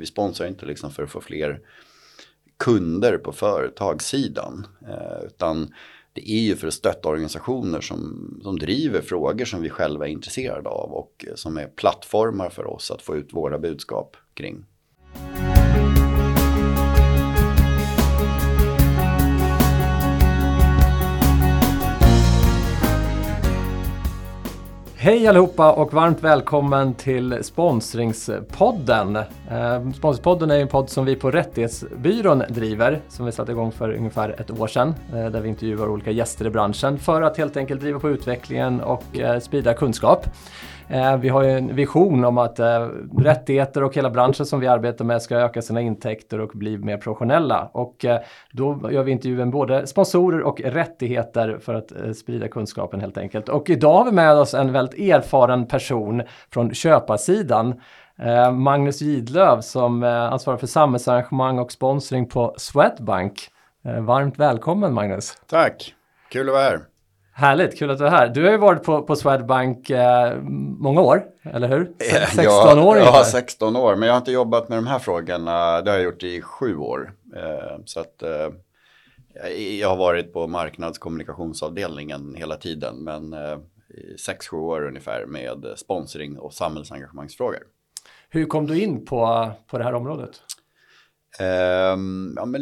Vi sponsrar inte liksom för att få fler kunder på företagssidan. Eh, utan det är ju för att stötta organisationer som, som driver frågor som vi själva är intresserade av och eh, som är plattformar för oss att få ut våra budskap kring. Hej allihopa och varmt välkommen till Sponsringspodden. Eh, Sponsringspodden är en podd som vi på Rättighetsbyrån driver, som vi satte igång för ungefär ett år sedan, eh, där vi intervjuar olika gäster i branschen för att helt enkelt driva på utvecklingen och eh, sprida kunskap. Eh, vi har ju en vision om att eh, rättigheter och hela branschen som vi arbetar med ska öka sina intäkter och bli mer professionella. Och eh, då gör vi intervjun både sponsorer och rättigheter för att sprida kunskapen helt enkelt. Och idag har vi med oss en väldigt erfaren person från köparsidan. Magnus Gidlöv som ansvarar för samhällsarrangemang och sponsring på Swedbank. Varmt välkommen Magnus! Tack! Kul att vara här! Härligt, kul att du är här. Du har ju varit på, på Swedbank eh, många år, eller hur? 16 ja, år Ja, 16 år, men jag har inte jobbat med de här frågorna. Det har jag gjort i sju år. Eh, så att eh, jag har varit på marknadskommunikationsavdelningen hela tiden, men eh, i sex, sju år ungefär med sponsring och samhällsengagemangsfrågor. Hur kom du in på, på det här området? Um, ja, men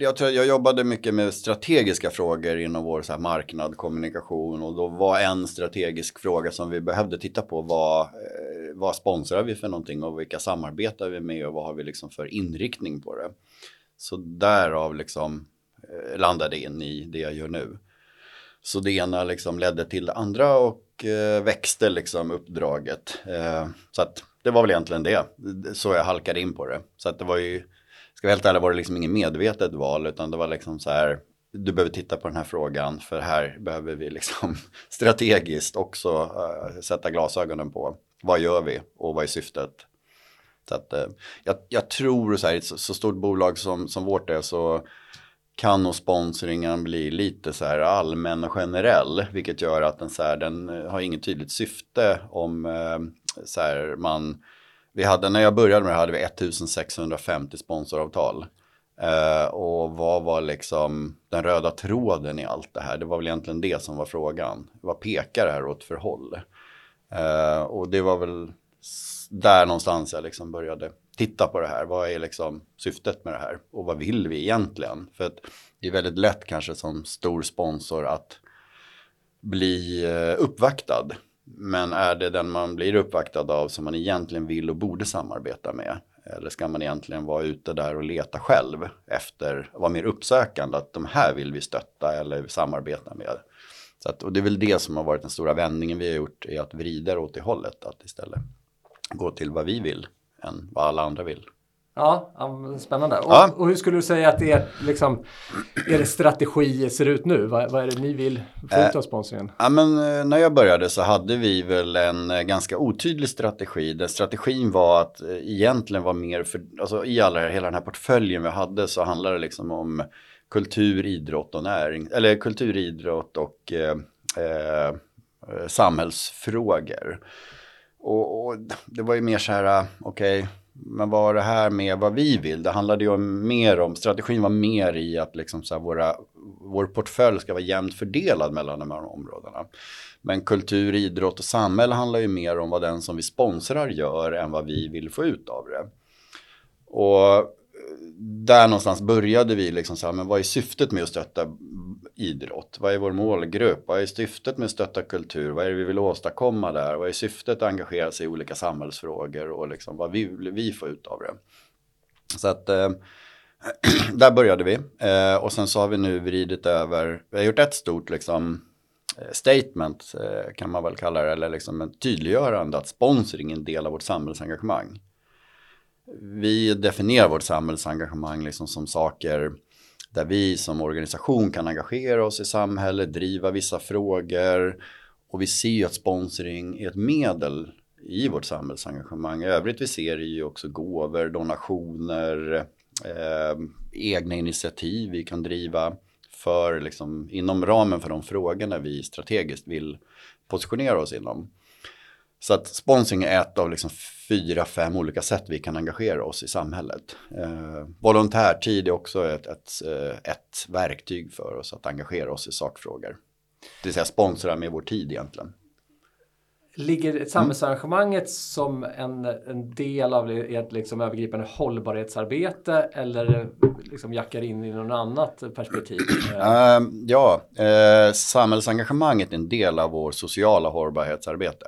jag, tror, jag jobbade mycket med strategiska frågor inom vår så här, marknad, kommunikation och då var en strategisk fråga som vi behövde titta på var eh, vad sponsrar vi för någonting och vilka samarbetar vi med och vad har vi liksom för inriktning på det. Så därav liksom eh, landade in i det jag gör nu. Så det ena liksom ledde till det andra och eh, växte liksom uppdraget. Eh, så att det var väl egentligen det, så jag halkade in på det. Så att det var ju ska vara helt ärlig var det liksom inget medvetet val utan det var liksom så här du behöver titta på den här frågan för här behöver vi liksom strategiskt också uh, sätta glasögonen på vad gör vi och vad är syftet. Så att, uh, jag, jag, tror så här, ett så, så, stort bolag som, som vårt är så kan nog sponsringen bli lite så här allmän och generell, vilket gör att den, så här, den eh, har inget tydligt syfte om uh, så här, man vi hade, när jag började med det hade vi 1650 sponsoravtal. Uh, och vad var liksom den röda tråden i allt det här? Det var väl egentligen det som var frågan. Vad pekar det här åt för håll? Uh, och det var väl där någonstans jag liksom började titta på det här. Vad är liksom syftet med det här? Och vad vill vi egentligen? För att det är väldigt lätt kanske som stor sponsor att bli eh, uppvaktad men är det den man blir uppvaktad av som man egentligen vill och borde samarbeta med? Eller ska man egentligen vara ute där och leta själv efter, vara mer uppsökande, att de här vill vi stötta eller samarbeta med. Så att, och det är väl det som har varit den stora vändningen vi har gjort, är att vrida åt det hållet, att istället gå till vad vi vill än vad alla andra vill. Ja, spännande. Och, ja. och, hur skulle du säga att er, liksom, er strategi ser ut nu? Vad, vad är det ni vill få ut av sponsringen? Ja, men, eh, när jag började så hade vi väl en eh, ganska otydlig strategi. Där strategin var att eh, egentligen var mer för, alltså i alla, hela den här portföljen vi hade så handlade det liksom om kultur, idrott och näring, eller kultur, idrott och eh, eh, samhällsfrågor. Och, och, det var ju mer så här, okej, okay, men vad det här med vad vi vill, det handlade ju mer om, strategin var mer i att liksom så här våra, vår portfölj ska vara jämnt fördelad mellan de här områdena. Men kultur, idrott och samhälle handlar ju mer om vad den som vi sponsrar gör än vad vi vill få ut av det. Och eh, där någonstans började vi liksom så här, men vad är syftet med att stötta idrott? Vad är vår målgrupp? Vad är syftet med att stötta kultur? Vad är det vi vill åstadkomma där? Vad är syftet att engagera sig i olika samhällsfrågor och liksom vad vill vi få ut av det? Så att eh, där började vi eh, och sen så har vi nu vridit över, vi har gjort ett stort liksom eh, statement eh, kan man väl kalla det, eller liksom en tydliggörande att sponsring är en del av vårt samhällsengagemang vi definierar vårt samhällsengagemang liksom som saker där vi som organisation kan engagera oss i samhället, driva vissa frågor och vi ser ju att sponsring är ett medel i vårt samhällsengagemang. I övrigt vi ser ju också gåvor, donationer, eh, egna initiativ vi kan driva för liksom, inom ramen för de frågorna vi strategiskt vill positionera oss inom. Så att sponsring är ett av liksom fyra, fem olika sätt vi kan engagera oss i samhället. Eh, volontärtid är också ett, ett, eh, ett verktyg för oss att engagera oss i sakfrågor. Det vill säga sponsra med vår tid egentligen. Ligger samhällsarrangemanget som en, en del av ett liksom övergripande hållbarhetsarbete eller liksom jackar in i något annat perspektiv? Uh, ja, uh, samhällsengagemanget är en del av vår sociala hållbarhetsarbete.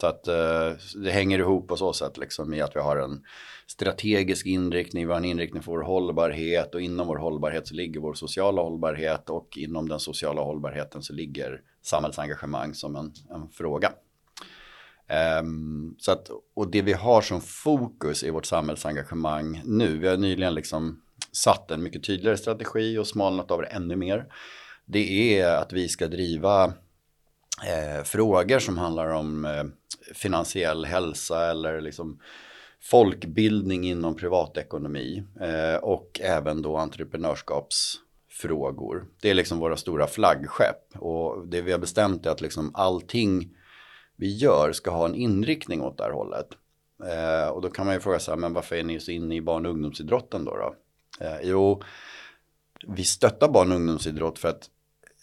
Så att eh, det hänger ihop på så sätt liksom i att vi har en strategisk inriktning, vi har en inriktning för vår hållbarhet och inom vår hållbarhet så ligger vår sociala hållbarhet och inom den sociala hållbarheten så ligger samhällsengagemang som en, en fråga. Um, så att, och det vi har som fokus i vårt samhällsengagemang nu, vi har nyligen liksom satt en mycket tydligare strategi och smalnat av det ännu mer. Det är att vi ska driva eh, frågor som handlar om eh, finansiell hälsa eller liksom folkbildning inom privatekonomi eh, och även då entreprenörskapsfrågor. Det är liksom våra stora flaggskepp och det vi har bestämt är att liksom allting vi gör ska ha en inriktning åt det här hållet. Eh, och då kan man ju fråga sig, men varför är ni så inne i barn och ungdomsidrotten då? då? Eh, jo, vi stöttar barn och ungdomsidrott för att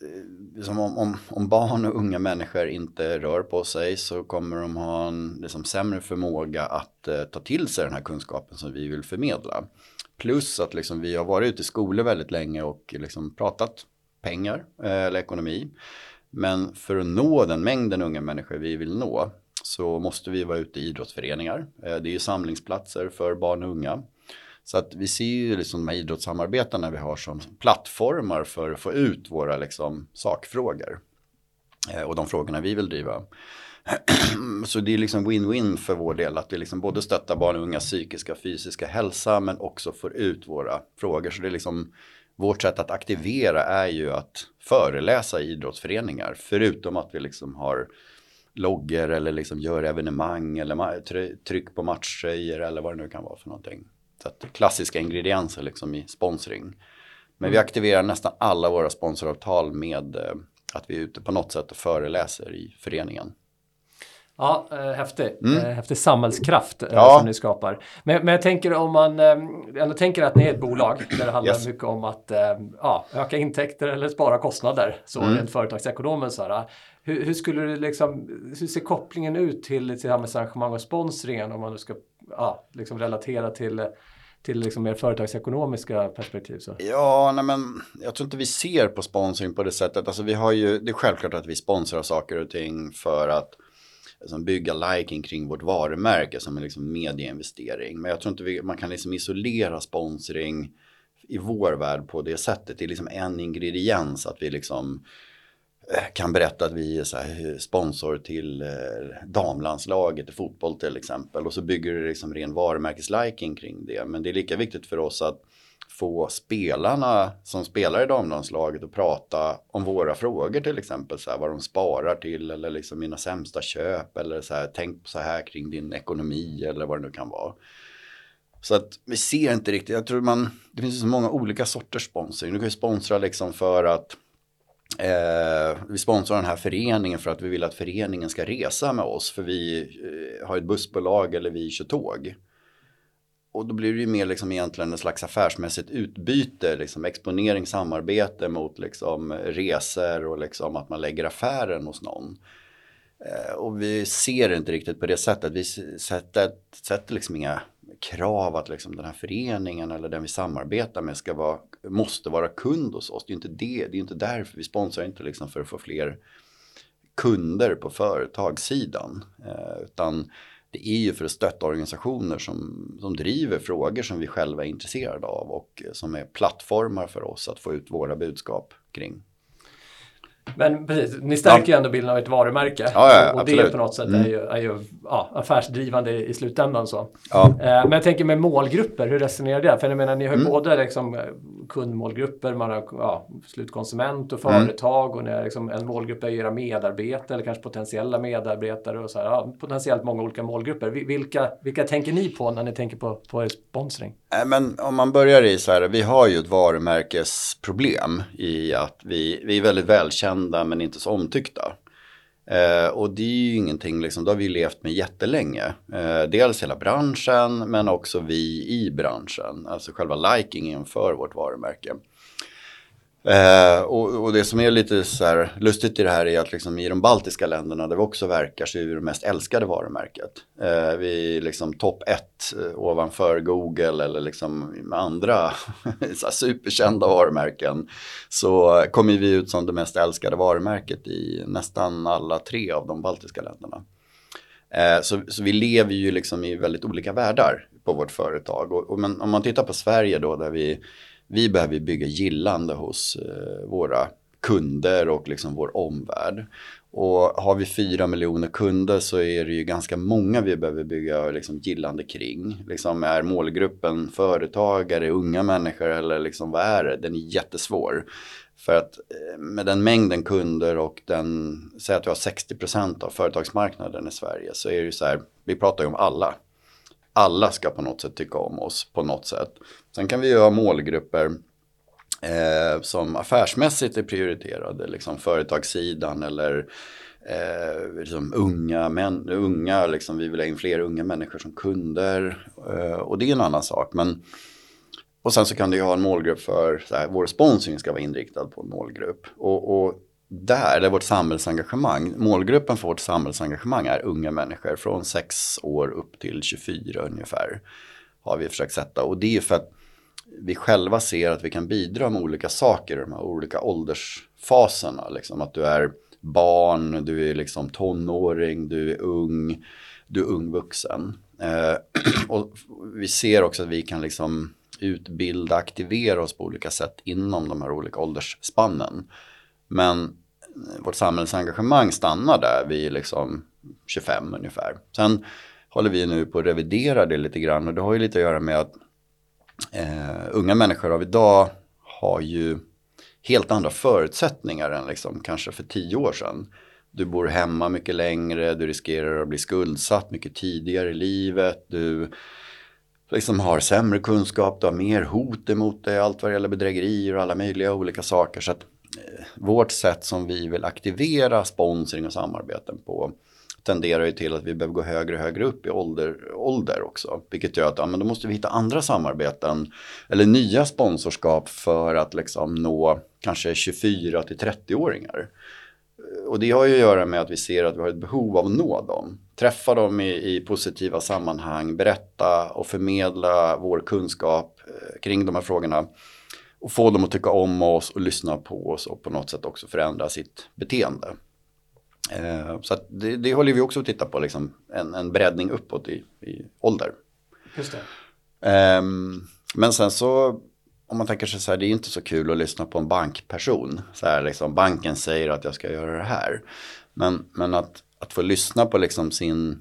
Eh, liksom om, om, om, barn och unga människor inte rör på sig så kommer de ha en liksom, sämre förmåga att eh, ta till sig den här kunskapen som vi vill förmedla. Plus att liksom, vi har varit ute i skolor väldigt länge och liksom, pratat pengar eh, eller ekonomi. Men för att nå den mängden unga människor vi vill nå så måste vi vara ute i idrottsföreningar. Eh, det är ju samlingsplatser för barn och unga. Så att vi ser ju liksom de här idrottssamarbetena vi har som plattformar för att få ut våra liksom sakfrågor. Eh, och de frågorna vi vill driva. Så det är liksom win-win för vår del att vi liksom både stöttar barn och ungas psykiska och fysiska hälsa men också får ut våra frågor. Så det är liksom vårt sätt att aktivera är ju att föreläsa i idrottsföreningar. Förutom att vi liksom har loggor eller liksom gör evenemang eller tryck på matchtröjor eller vad det nu kan vara för någonting. Så att klassiska ingredienser liksom i sponsring. Men vi mm. aktiverar nästan alla våra sponsoravtal med eh, att vi är ute på något sätt och föreläser i föreningen. Ja, eh, häftig. Mm. Eh, häftig samhällskraft ja. som ni skapar. Men, men jag tänker om man ändå tänker att ni är ett bolag där det handlar yes. mycket om att ja, öka intäkter eller spara kostnader. Så mm. rent företagsekonomiskt. Hur, hur, skulle du liksom, hur ser kopplingen ut till, till samhällsarrangemang och sponsringen om man nu ska ja, liksom relatera till till liksom mer företagsekonomiska perspektiv? Så. Ja, nej men jag tror inte vi ser på sponsring på det sättet. Alltså vi har ju, det är självklart att vi sponsrar saker och ting för att liksom bygga liking kring vårt varumärke som en liksom medieinvestering. Men jag tror inte vi, man kan liksom isolera sponsring i vår värld på det sättet. Det är liksom en ingrediens att vi liksom Eh, kan berätta att vi är så här sponsor till eh, damlandslaget i fotboll till exempel. Och så bygger det liksom ren varumärkesliking kring det. Men det är lika viktigt för oss att få spelarna som spelar i damlandslaget att prata om våra frågor till exempel. Så här, vad de sparar till eller liksom mina sämsta köp eller så här, tänk så här kring din ekonomi eller vad det nu kan vara. Så att vi ser inte riktigt, jag tror man, det finns så många olika sorters sponsring. Du kan ju sponsra liksom för att eh, vi sponsrar den här föreningen för att vi vill att föreningen ska resa med oss för vi eh, har ett bussbolag eller vi kör tåg och då blir det ju mer liksom egentligen en slags affärsmässigt utbyte, liksom exponering, samarbete mot liksom resor och liksom att man lägger affären hos någon. Eh, och vi ser det inte riktigt på det sättet. Vi sätter, sätter liksom inga krav att liksom den här föreningen eller den vi samarbetar med ska vara, måste vara kund hos oss. Det är inte det, det är inte därför vi sponsrar inte liksom för att få fler kunder på företagssidan. Eh, utan det är ju för att stötta organisationer som, som driver frågor som vi själva är intresserade av och som är plattformar för oss att få ut våra budskap kring. Men precis, ni stärker ju ändå bilden av ett varumärke. Ja, ja, och absolut. det på något sätt mm. är ju, är ju ja, affärsdrivande i slutändan. Så. Ja. Eh, men jag tänker med målgrupper, hur resonerar det? För jag menar, ni har ju mm. både liksom, kundmålgrupper, man har ja, slutkonsument och mm. företag mm. och ni har liksom, en målgrupp är era medarbetare eller kanske potentiella medarbetare och så här, ja, potentiellt många olika målgrupper. Vilka, vilka tänker ni på när ni tänker på, på er sponsring? Äh, men om man börjar i så här, vi har ju ett varumärkesproblem i att vi, vi är väldigt välkända men inte så omtyckta. Eh, och det är ju ingenting, liksom, det har vi levt med jättelänge. Eh, dels hela branschen men också vi i branschen, alltså själva likingen för vårt varumärke. Eh, och, och, det som är lite så här lustigt i det här är att liksom i de baltiska länderna där vi också verkar så är vi det mest älskade varumärket. Eh, vi är liksom topp ett eh, ovanför Google eller liksom med andra så superkända varumärken. Så kommer vi ut som det mest älskade varumärket i nästan alla tre av de baltiska länderna. Eh, så, så, vi lever ju liksom i väldigt olika världar på vårt företag. Och, och men om man tittar på Sverige då där vi vi behöver bygga gillande hos eh, våra kunder och liksom vår omvärld. Och har vi fyra miljoner kunder så är det ju ganska många vi behöver bygga liksom gillande kring. Liksom är målgruppen företagare, unga människor eller liksom vad är det? Den är jättesvår. För att eh, med den mängden kunder och den, säg att vi har 60% av företagsmarknaden i Sverige så är det ju så här, vi pratar ju om alla alla ska på något sätt tycka om oss på något sätt. Sen kan vi ju ha målgrupper eh, som affärsmässigt är prioriterade, liksom företagssidan eller eh, liksom unga, män, unga liksom, vi vill ha in fler unga människor som kunder eh, och det är en annan sak. Men, och sen så kan du ju ha en målgrupp för, så här, vår sponsring ska vara inriktad på en målgrupp. Och, och där, det är vårt samhällsengagemang. Målgruppen för vårt samhällsengagemang är unga människor från 6 år upp till 24 ungefär. Har vi försökt sätta och det är för att vi själva ser att vi kan bidra med olika saker i de här olika åldersfaserna. Liksom att du är barn, du är liksom tonåring, du är ung, du är ung vuxen. Eh, och vi ser också att vi kan liksom utbilda, aktivera oss på olika sätt inom de här olika åldersspannen. Men vårt samhällsengagemang stannar där vid liksom 25 ungefär. Sen håller vi nu på att revidera det lite grann och det har ju lite att göra med att eh, unga människor av idag har ju helt andra förutsättningar än liksom kanske för tio år sedan. Du bor hemma mycket längre, du riskerar att bli skuldsatt mycket tidigare i livet, du liksom har sämre kunskap, du har mer hot emot dig, allt vad det gäller bedrägerier och alla möjliga olika saker. Så att vårt sätt som vi vill aktivera sponsring och samarbeten på tenderar ju till att vi behöver gå högre och högre upp i ålder, ålder också. Vilket gör att ja, men då måste vi hitta andra samarbeten eller nya sponsorskap för att liksom nå kanske 24 till 30-åringar. Och det har ju att göra med att vi ser att vi har ett behov av att nå dem. Träffa dem i, i positiva sammanhang, berätta och förmedla vår kunskap eh, kring de här frågorna och få dem att tycka om oss och lyssna på oss och på något sätt också förändra sitt beteende. Eh, så det, det, håller vi också att titta på, liksom, en, en breddning uppåt i, i ålder. Just det. Eh, men sen så, om man tänker sig så här, det är inte så kul att lyssna på en bankperson. Så här, liksom, banken säger att jag ska göra det här. Men, men att, att få lyssna på liksom sin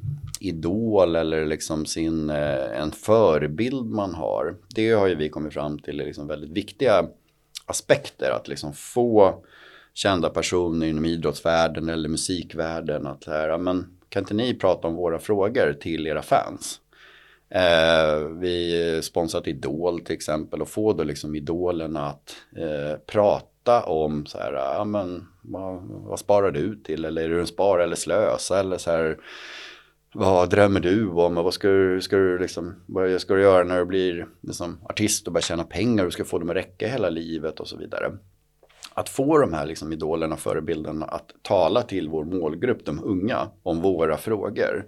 idol eller liksom sin, eh, en förebild man har. Det har ju vi kommit fram till är liksom väldigt viktiga aspekter. Att liksom få kända personer inom idrottsvärlden eller musikvärlden att här, men kan inte ni prata om våra frågor till era fans? Eh, vi sponsrat Idol till exempel och få då liksom idolerna att eh, prata om så här, ja men vad, vad sparar du till eller är du en spara eller slösa eller så här vad drömmer du om och vad ska du, ska du, liksom, vad ska du göra när du blir liksom, artist och börjar tjäna pengar och ska få dem att räcka hela livet och så vidare. Att få de här liksom, idolerna, förebilderna att tala till vår målgrupp, de unga, om våra frågor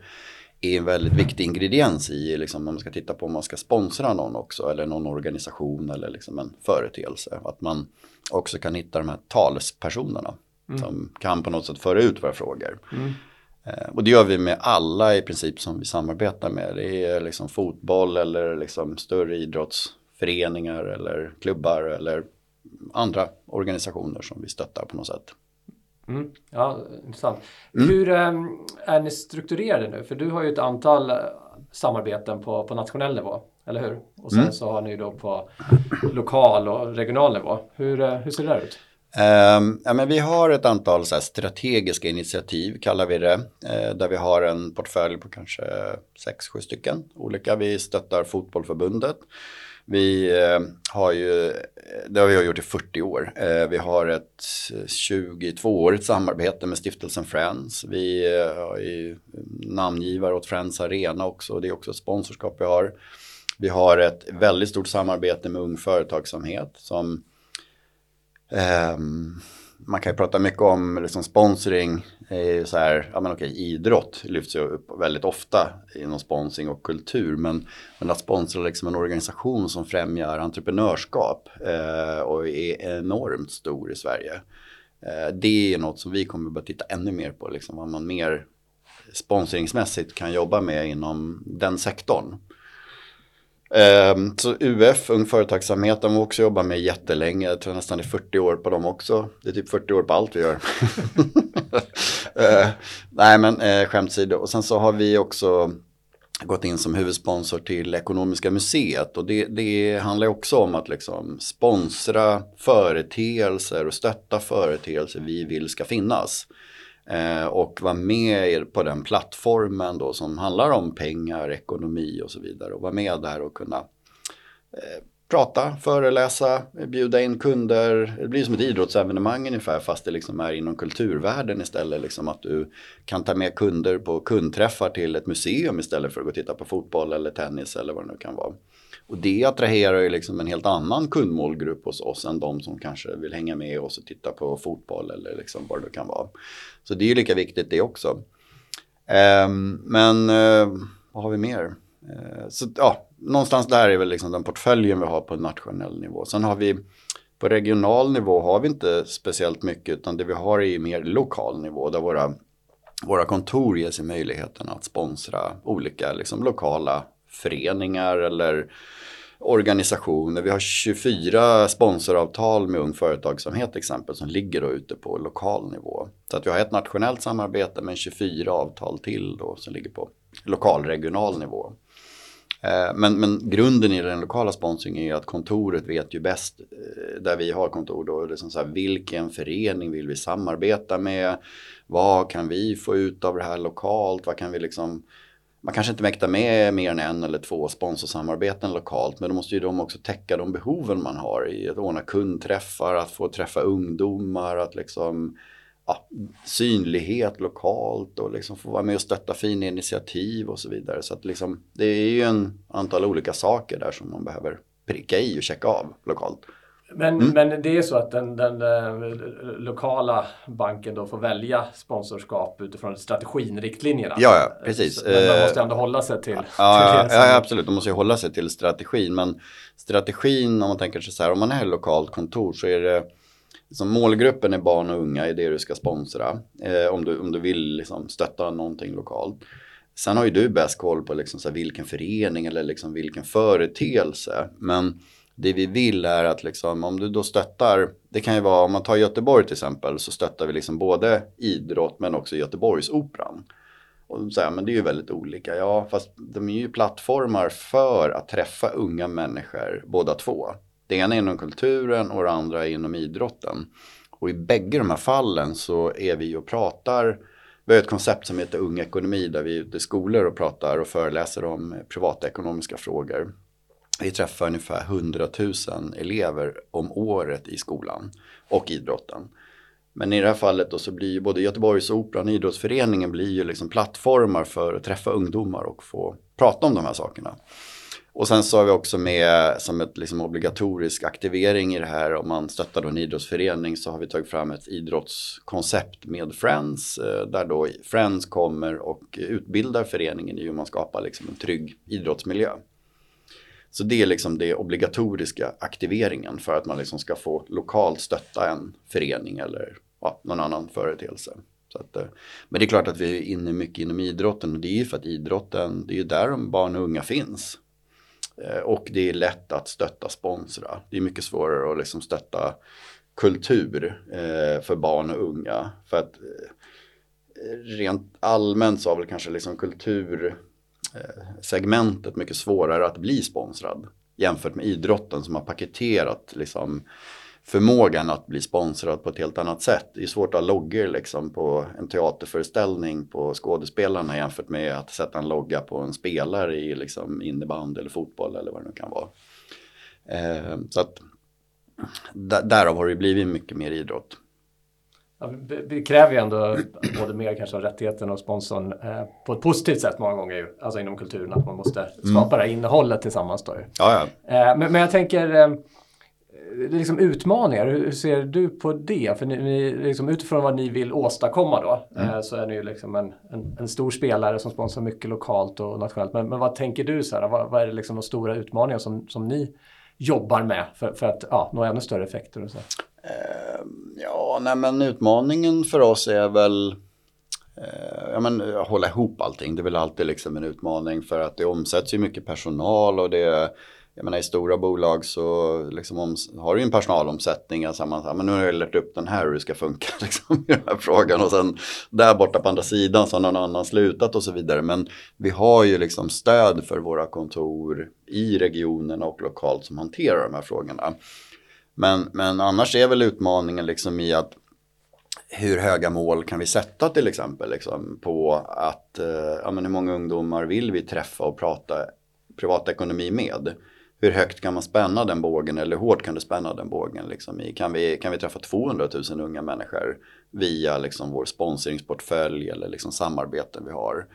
är en väldigt viktig ingrediens i liksom, om man ska titta på om man ska sponsra någon också eller någon organisation eller liksom en företeelse. Att man också kan hitta de här talespersonerna mm. som kan på något sätt föra ut våra frågor. Mm. Eh, och det gör vi med alla i princip som vi samarbetar med. Det är liksom fotboll eller liksom större idrottsföreningar eller klubbar eller andra organisationer som vi stöttar på något sätt. Mm. Ja, intressant. Mm. Hur äm, är ni strukturerade nu? För du har ju ett antal äh, samarbeten på, på nationell nivå, eller hur? Och sen mm. så har ni då på lokal och regional nivå. Hur, äh, hur ser det där ut? Um, ja, men vi har ett antal så strategiska initiativ kallar vi det. Eh, där vi har en portfölj på kanske 6-7 stycken olika. Vi stöttar fotbollförbundet. Vi eh, har ju, eh, det har vi gjort i 40 år. Eh, vi har ett 22-årigt samarbete med stiftelsen Friends. Vi eh, är namngivare åt Friends Arena också. Det är också ett sponsorskap vi har. Vi har ett väldigt stort samarbete med Ung Företagsamhet som Um, man kan ju prata mycket om liksom sponsring, Eh, så här, ja men okej, idrott lyfts ju upp väldigt ofta inom sponsring och kultur. Men, men att sponsra liksom en organisation som främjar entreprenörskap eh, och är enormt stor i Sverige. Eh, det är något som vi kommer att börja titta ännu mer på, liksom, vad man mer sponsringsmässigt kan jobba med inom den sektorn. Ehm, så UF, Ung Företagsamhet, de har också jobbat med jättelänge. Jag tror nästan det är 40 år på dem också. Det är typ 40 år på allt vi gör. uh, nej men uh, skämt sidå. Och sen så har vi också gått in som huvudsponsor till Ekonomiska museet. Och det, det handlar också om att liksom sponsra företeelser och stötta företeelser vi vill ska finnas. Eh, och vara med på den plattformen då som handlar om pengar, ekonomi och så vidare. Och vara med där och kunna eh, prata, föreläsa, bjuda in kunder. Det blir som ett idrottsevenemang ungefär fast det liksom är inom kulturvärlden istället. Liksom att du kan ta med kunder på kundträffar till ett museum istället för att gå och titta på fotboll eller tennis eller vad det nu kan vara. Och det attraherar ju liksom en helt annan kundmålgrupp hos oss än de som kanske vill hänga med oss och titta på fotboll eller liksom vad det kan vara. Så det är ju lika viktigt det också. Um, men uh, vad har vi mer? Uh, så ja, någonstans där är väl liksom den portföljen vi har på nationell nivå. Sen har vi på regional nivå har vi inte speciellt mycket utan det vi har är mer lokal nivå där våra, våra kontor ger sig möjligheten att sponsra olika liksom, lokala föreningar eller organisationer. Vi har 24 sponsoravtal med Ung Företagsamhet exempel som ligger då ute på lokal nivå. Så att vi har ett nationellt samarbete men 24 avtal till då som ligger på lokal regional nivå. Eh, men, men grunden i den lokala sponsringen är att kontoret vet ju bäst eh, där vi har kontor då. Liksom så här, vilken förening vill vi samarbeta med? Vad kan vi få ut av det här lokalt? Vad kan vi liksom man kanske inte mäktar med mer än en eller två sponsorsamarbeten lokalt men då måste ju de också täcka de behoven man har i att ordna kundträffar, att få träffa ungdomar, att liksom ja, synlighet lokalt och liksom få vara med och stötta fina initiativ och så vidare. Så att liksom, det är ju en antal olika saker där som man behöver pricka i och checka av lokalt. Men, mm. men det är så att den, den, eh, lokala banken då får välja sponsorskap utifrån strategin, riktlinjerna. Ja, ja precis. Men man måste ändå hålla sig till, ja, till ja, ja, absolut. De måste ju hålla sig till strategin. Men strategin, om man tänker sig så här, om man är lokalt kontor så är det som målgruppen är barn och unga, är det du ska sponsra. Eh, om, du, om du vill liksom stötta någonting lokalt. Sen har ju du bäst koll på liksom så vilken förening eller liksom vilken företeelse. Men det vi vill är att liksom, om du då stöttar, det kan ju vara om man tar Göteborg till exempel så stöttar vi liksom både idrott men också Göteborgsoperan. Och så här, men det är ju väldigt olika, ja fast de är ju plattformar för att träffa unga människor båda två. Det ena är inom kulturen och det andra är inom idrotten. Och i bägge de här fallen så är vi och pratar vi har ett koncept som heter Ung Ekonomi där vi är ute i skolor och pratar och föreläser om privatekonomiska frågor. Vi träffar ungefär 100 000 elever om året i skolan och idrotten. Men i det här fallet då så blir ju både Göteborgsoperan och idrottsföreningen blir ju liksom plattformar för att träffa ungdomar och få prata om de här sakerna. Och sen så har vi också med som ett liksom obligatorisk aktivering i det här om man stöttar då en idrottsförening så har vi tagit fram ett idrottskoncept med Friends eh, där då Friends kommer och utbildar föreningen i hur man skapar liksom en trygg idrottsmiljö. Så det är liksom det obligatoriska aktiveringen för att man liksom ska få lokalt stötta en förening eller ja, någon annan företeelse. Så att, eh, men det är klart att vi är inne mycket inom idrotten och det är ju för att idrotten, det är ju där de barn och unga finns. Eh, och det är lätt att stötta sponsra. Det är mycket svårare att liksom stötta kultur eh, för barn och unga. För att rent allmänt så har väl kanske liksom kultur Eh, segmentet mycket svårare att bli sponsrad jämfört med idrotten som har paketerat liksom, förmågan att bli sponsrad på ett helt annat sätt. Det är svårt att ha loggor liksom, på en teaterföreställning på skådespelarna jämfört med att sätta en logga på en spelare i liksom, innebandy eller fotboll eller vad det nu kan vara. Eh, så att därav har det blivit mycket mer idrott. Vi kräver ju ändå både mer kanske av rättigheten och sponsorn eh, på ett positivt sätt många gånger ju, alltså inom kulturen, att man måste skapa mm. det här innehållet tillsammans. Då. Ja, ja. Eh, men, men, jag tänker, eh, liksom utmaningar, hur ser du på det? För ni, ni, liksom utifrån vad ni vill åstadkomma då, mm. eh, så är ni ju liksom en, en, en, stor spelare som sponsrar mycket lokalt och nationellt. Men, men vad tänker du, så här, vad, vad, är det liksom de stora utmaningar som, som ni jobbar med för, för att ja, nå ännu större effekter? Och så? Eh, ja, nej men utmaningen för oss är väl eh, ja, men, eh, hålla ihop allting. Det är väl alltid liksom en utmaning för att det omsätts ju mycket personal och det jag menar i stora bolag så liksom om, har du ju en personalomsättning. Alltså man, men nu har jag lärt upp den här hur det ska funka liksom, i den här frågan. Och sen där borta på andra sidan så har någon annan slutat och så vidare. Men vi har ju liksom stöd för våra kontor i regionerna och lokalt som hanterar de här frågorna. Men, men annars är väl utmaningen liksom i att hur höga mål kan vi sätta till exempel liksom, på att eh, ja, men hur många ungdomar vill vi träffa och prata privatekonomi med? Hur högt kan man spänna den bågen eller hur hårt kan du spänna den bågen? Liksom i, kan, vi, kan vi träffa 200 000 unga människor via liksom vår sponsringsportfölj eller liksom samarbeten vi har?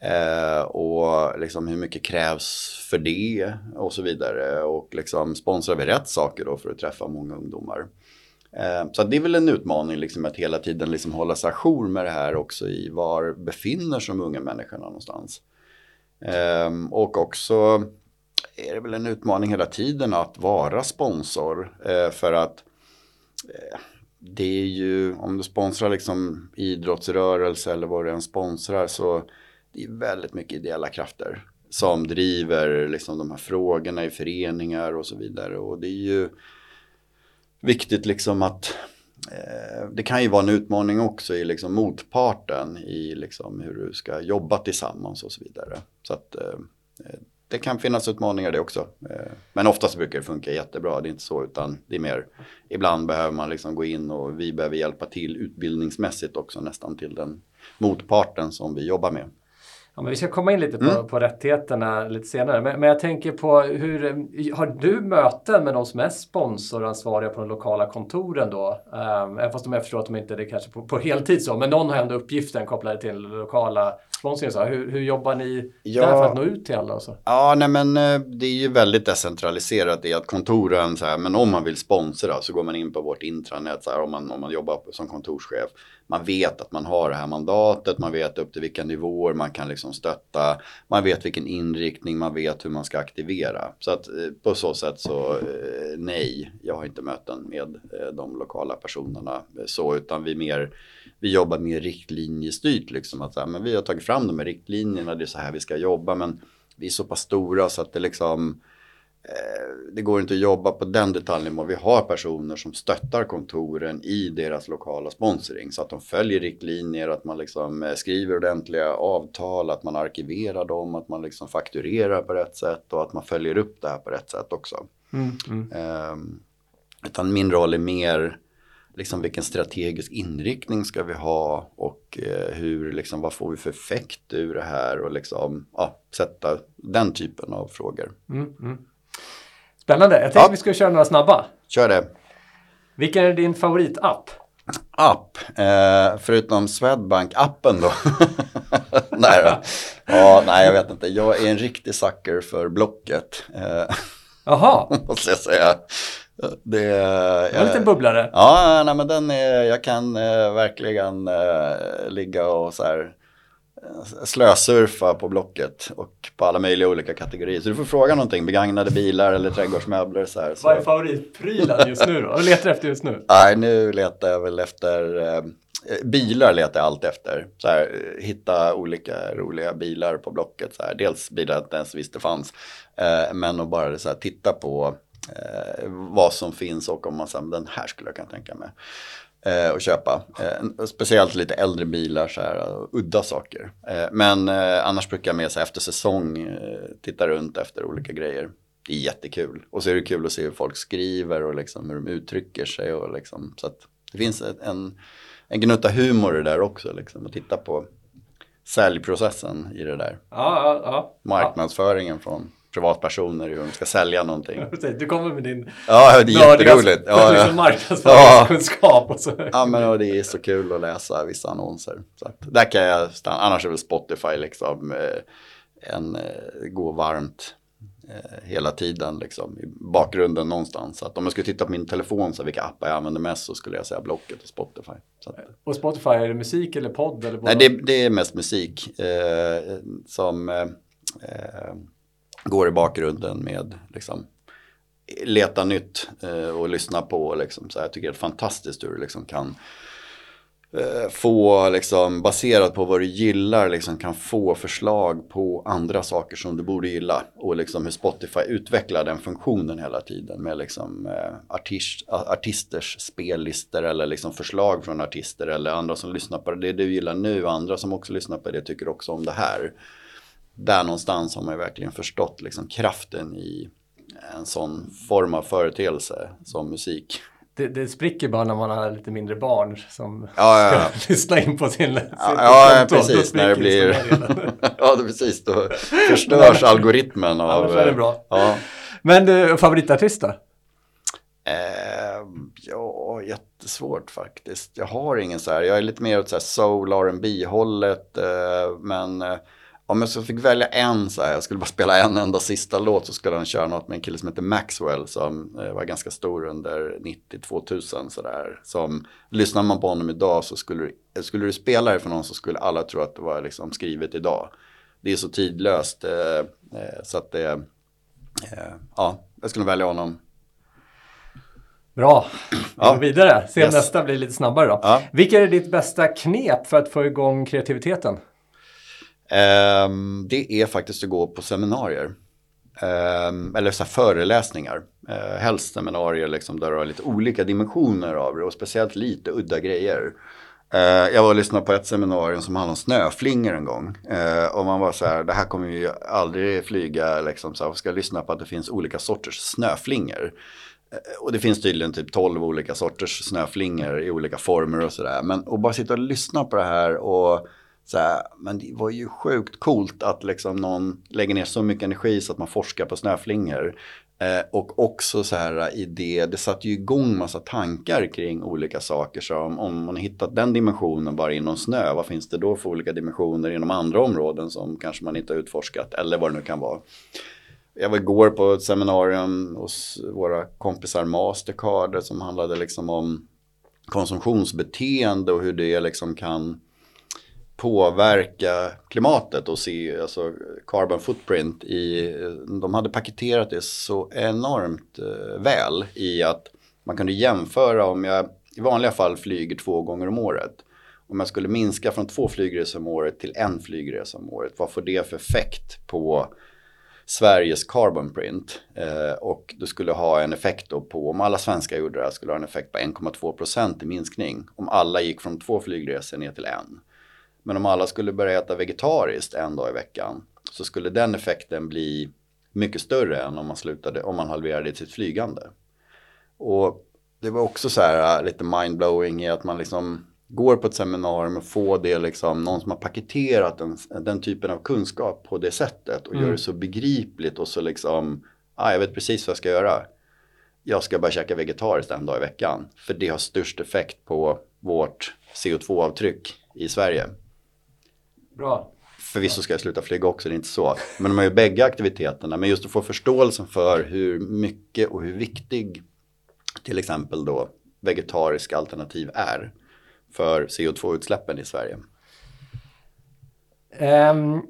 Eh, och liksom hur mycket krävs för det och så vidare. Och liksom sponsrar vi rätt saker då för att träffa många ungdomar? Eh, så det är väl en utmaning liksom att hela tiden liksom hålla sig ajour med det här också i var befinner sig de unga människorna någonstans. Eh, och också är det väl en utmaning hela tiden att vara sponsor. Eh, för att eh, det är ju, om du sponsrar liksom idrottsrörelse eller vad du än sponsrar så det är väldigt mycket ideella krafter som driver liksom de här frågorna i föreningar och så vidare. Och det är ju viktigt liksom att eh, det kan ju vara en utmaning också i liksom motparten i liksom hur du ska jobba tillsammans och så vidare. Så att eh, det kan finnas utmaningar det också. Eh, men oftast brukar det funka jättebra, det är inte så utan det är mer ibland behöver man liksom gå in och vi behöver hjälpa till utbildningsmässigt också nästan till den motparten som vi jobbar med. Ja, men vi ska komma in lite på, mm. på rättigheterna lite senare. Men, men, jag tänker på hur, har du möten med de som är sponsoransvariga på de lokala kontoren då? Um, även fast jag förstår att de inte är det kanske på, på heltid så, men någon har ändå uppgiften kopplade till lokala sponsringen. Så hur, hur jobbar ni ja, där för att nå ut till alla? Så? Ja, nej men eh, det är ju väldigt decentraliserat i att kontoren, så här, men om man vill sponsra så går man in på vårt intranät, så här, om, man, om man jobbar som kontorschef man vet att man har det här mandatet, man vet upp till vilka nivåer man kan liksom stötta, man vet vilken inriktning, man vet hur man ska aktivera. Så att eh, på så sätt så eh, nej, jag har inte möten med eh, de lokala personerna så, utan vi mer vi jobbar mer riktlinjestyrt liksom att så här, men vi har tagit fram de här riktlinjerna, det är så här vi ska jobba, men vi är så pass stora så att det liksom Eh, det går inte att jobba på den detaljnivån. Vi har personer som stöttar kontoren i deras lokala sponsring så att de följer riktlinjer, att man liksom eh, skriver ordentliga avtal, att man arkiverar dem, att man liksom fakturerar på rätt sätt och att man följer upp det här på rätt sätt också. Mm, mm. Um, utan min roll är mer liksom vilken strategisk inriktning ska vi ha och eh, hur, liksom, vad får vi för effekt ur det här och liksom, ja, sätta den typen av frågor. Mm, mm. Spännande. Jag tänkte ja. vi skulle köra några snabba. Kör det. Vilken är din favoritapp? App? Eh, förutom Swedbank-appen då? nej, då. Ja, nej, jag vet inte. Jag är en riktig sucker för Blocket. Eh, Jaha. måste jag säga. Det, är en liten bubblare. Ja, nej, men den är, jag kan eh, verkligen eh, ligga och så här slösurfa på Blocket och på alla möjliga olika kategorier. Så du får fråga någonting, begagnade bilar eller trädgårdsmöbler. Så här, så. Vad är favoritprylen just nu då? Vad letar du efter just nu? Nej, nu letar jag väl efter eh, bilar letar jag alltid efter. Så här, hitta olika roliga bilar på Blocket. Så här. Dels bilar jag inte ens visste fanns. Eh, men att bara så här, titta på eh, vad som finns och om man säger den här skulle jag kunna tänka mig eh, att köpa. Eh, speciellt lite äldre bilar, så här, udda saker. Eh, men eh, annars brukar jag med sig efter säsong eh, titta runt efter olika grejer. Det är jättekul. Och så är det kul att se hur folk skriver och liksom hur de uttrycker sig. Och liksom, så det finns en, en gnutta humor i det där också. Liksom, att titta på säljprocessen i det där. Ja, ja, ja. Marknadsföringen från privatpersoner hur de ska sälja någonting. Du kommer med din Ja, det är jätteroligt. Ja, liksom marknadsföringskunskap. Och så. Ja, men och det är så kul att läsa vissa annonser. Så att, där kan jag stanna. Annars är väl Spotify liksom eh, en eh, gå varmt eh, hela tiden liksom i bakgrunden någonstans. Så att om jag skulle titta på min telefon så vilka appar jag använder mest så skulle jag säga Blocket och Spotify. Att, och Spotify, är det musik eller podd? Eller nej, det, det, är mest musik eh, som eh, går i bakgrunden med liksom leta nytt eh, och lyssna på. Liksom, så jag tycker det är fantastiskt hur du liksom kan eh, få, liksom, baserat på vad du gillar, liksom, kan få förslag på andra saker som du borde gilla. Och liksom hur Spotify utvecklar den funktionen hela tiden med liksom, eh, artist, artisters spellistor eller liksom förslag från artister eller andra som lyssnar på det du gillar nu. Andra som också lyssnar på det tycker också om det här. Där någonstans har man verkligen förstått liksom, kraften i en sån form av företeelse som musik. Det, det spricker bara när man har lite mindre barn som ja, ja, ja. ska lyssna in på sin, sin Ja, ja precis. När det blir... ja, det precis. Då förstörs algoritmen av... Ja, är det bra. Men du, favoritartist då? Eh, ja, jättesvårt faktiskt. Jag har ingen så här. Jag är lite mer åt så här soul, R&B hållet eh, Men eh, om jag så fick välja en så här, jag skulle bara spela en enda sista låt så skulle han köra något med en kille som heter Maxwell som eh, var ganska stor under 90-2000 sådär. Som lyssnar man på honom idag så skulle, skulle du spela det för någon så skulle alla tro att det var liksom skrivet idag. Det är så tidlöst eh, eh så att det, eh, ja, jag skulle välja honom. Bra, vi ja. går vidare. Se yes. nästa blir lite snabbare då. Ja. Vilka är ditt bästa knep för att få igång kreativiteten? Ehm, det är faktiskt att gå på seminarier. Ehm, eller så föreläsningar. Eh, helst seminarier liksom, där du har lite olika dimensioner av det och speciellt lite udda grejer. Eh, jag var och lyssnade på ett seminarium som handlade om snöflingor en gång. Eh, och man var så här, det här kommer ju aldrig flyga, liksom, så här, ska lyssna på att det finns olika sorters snöflingor. Eh, och det finns tydligen typ 12 olika sorters snöflingor i olika former och sådär. Men att bara sitta och lyssna på det här och så här, men det var ju sjukt coolt att liksom någon lägger ner så mycket energi så att man forskar på snöflingor. Eh, och också så här i det, det satte ju igång massa tankar kring olika saker. Så om, om man hittat den dimensionen bara inom snö, vad finns det då för olika dimensioner inom andra områden som kanske man inte har utforskat eller vad det nu kan vara. Jag var igår på ett seminarium hos våra kompisar Mastercard som handlade liksom om konsumtionsbeteende och hur det liksom kan påverka klimatet och se alltså carbon footprint i, de hade paketerat det så enormt eh, väl i att man kunde jämföra om jag i vanliga fall flyger två gånger om året. Om jag skulle minska från två flygresor om året till en flygresa om året, vad får det för effekt på Sveriges carbon print? Eh, och du skulle ha en effekt då på, om alla svenskar gjorde det här, skulle ha en effekt på 1,2 procent i minskning. Om alla gick från två flygresor ner till en. Men om alla skulle börja äta vegetariskt en dag i veckan så skulle den effekten bli mycket större än om man slutade, om man halverade sitt flygande. Och det var också så här äh, lite mindblowing i att man liksom går på ett seminarium och får det liksom, någon som har paketerat den, den typen av kunskap på det sättet och mm. gör det så begripligt och så liksom, ah, jag vet precis vad jag ska göra. Jag ska bara käka vegetariskt en dag i veckan, för det har störst effekt på vårt CO2-avtryck i Sverige. Bra. Förvisso ska jag sluta flyga också, det är inte så. Men man gör bägge aktiviteterna. Men just att få förståelsen för hur mycket och hur viktig till exempel då vegetariska alternativ är för CO2-utsläppen i Sverige. Um,